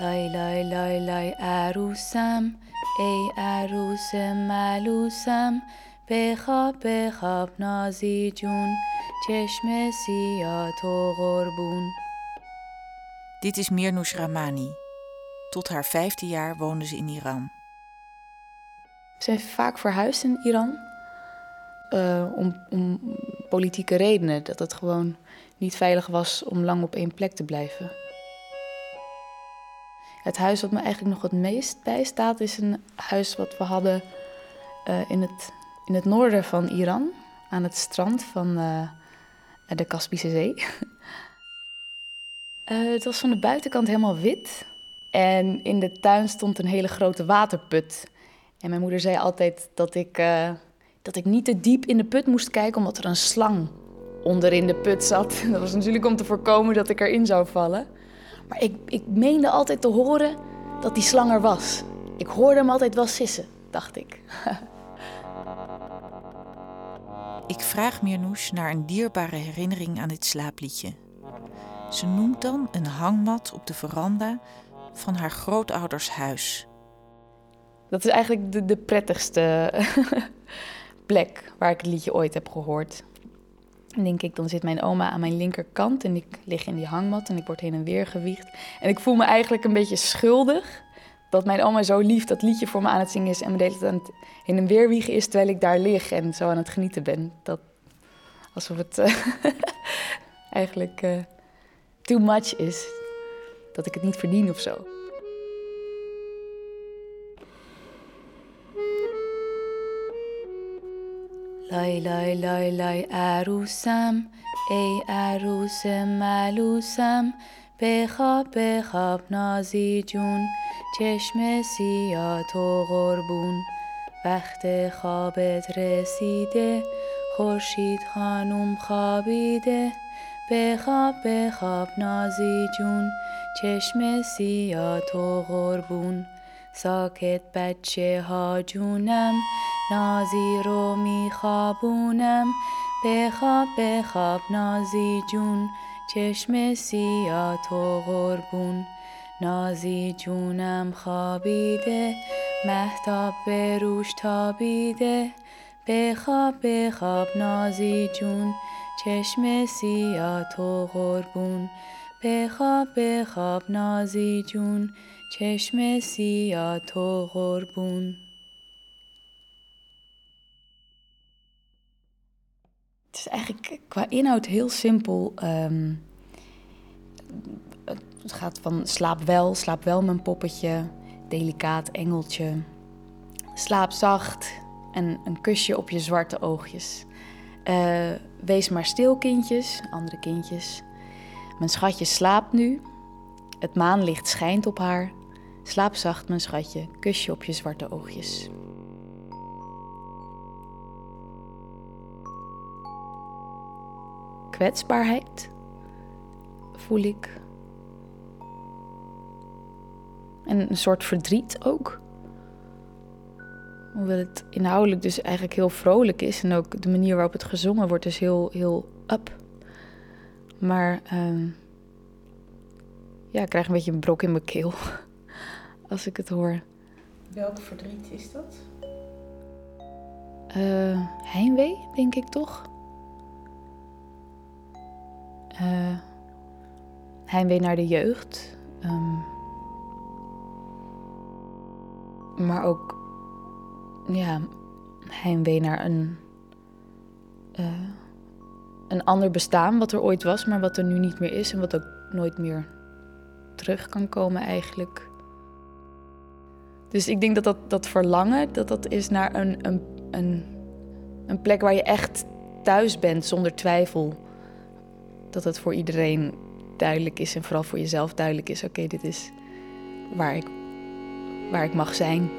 لای لای لای لای عروسم ای عروس ملوسم بخواب بخواب نازی جون چشم سیاه تو قربون Dit is Mirnoush Ramani. Tot haar vijfde jaar woonde ze in Iran. Ze heeft vaak verhuisd in Iran. eh, om, om politieke redenen. Dat het gewoon niet veilig was om lang op één plek te blijven. Het huis wat me eigenlijk nog het meest bijstaat is een huis wat we hadden eh, in, het, in het noorden van Iran. Aan het strand van eh, de Kaspische Zee. Eh, het was van de buitenkant helemaal wit. En in de tuin stond een hele grote waterput. En mijn moeder zei altijd dat ik, dat ik niet te diep in de put moest kijken, omdat er een slang onder in de put zat. Dat was natuurlijk om te voorkomen dat ik erin zou vallen. Maar ik, ik meende altijd te horen dat die slang er was. Ik hoorde hem altijd wel sissen, dacht ik. Ik vraag Mirnoush naar een dierbare herinnering aan dit slaapliedje. Ze noemt dan een hangmat op de veranda van haar grootouders huis. Dat is eigenlijk de, de prettigste plek waar ik het liedje ooit heb gehoord. Denk ik, dan zit mijn oma aan mijn linkerkant en ik lig in die hangmat en ik word heen en weer gewiegd. En ik voel me eigenlijk een beetje schuldig dat mijn oma zo lief dat liedje voor me aan het zingen is en me de hele aan het heen en weer wiegen is terwijl ik daar lig en zo aan het genieten ben. Dat, alsof het eh, eigenlijk eh, too much is. Dat ik het niet verdien of zo. لای لای لای لای عروسم ای عروس ملوسم بخواب بخواب نازی جون چشم سیاه تو قربون وقت خوابت رسیده خورشید خانوم خوابیده. بخواب بخواب نازی جون چشم سیاه تو قربون ساکت بچه ها جونم نازی رو میخوابونم. بخواب بخواب نازی جون. چشم سیاه تو قربون نازی جونم خوابیده محتاب به روش تابیده. بخواب بخواب نازی جون. چشم سیاه تو قربون بخواب بخواب نازی جون. چشم سیاه تو قربون Het is eigenlijk qua inhoud heel simpel. Ehm, het gaat van slaap wel, slaap wel mijn poppetje, delicaat engeltje. Slaap zacht en een kusje op je zwarte oogjes. Eh, wees maar stil, kindjes, andere kindjes. Mijn schatje slaapt nu. Het maanlicht schijnt op haar. Slaap zacht, mijn schatje, kusje op je zwarte oogjes. Kwetsbaarheid voel ik. En een soort verdriet ook. Hoewel het inhoudelijk dus eigenlijk heel vrolijk is. En ook de manier waarop het gezongen wordt is heel, heel up. Maar ehm, ja, ik krijg een beetje een brok in mijn keel als ik het hoor. Welk verdriet is dat? Eh, heimwee, denk ik toch? Eh, heimwee naar de jeugd. Ehm, maar ook, ja, heimwee naar een, eh, een ander bestaan wat er ooit was, maar wat er nu niet meer is en wat ook nooit meer terug kan komen eigenlijk. Dus ik denk dat dat, dat verlangen, dat dat is naar een, een, een, een plek waar je echt thuis bent zonder twijfel. Dat het voor iedereen duidelijk is en vooral voor jezelf duidelijk is. Oké, dit is waar ik, waar ik mag zijn.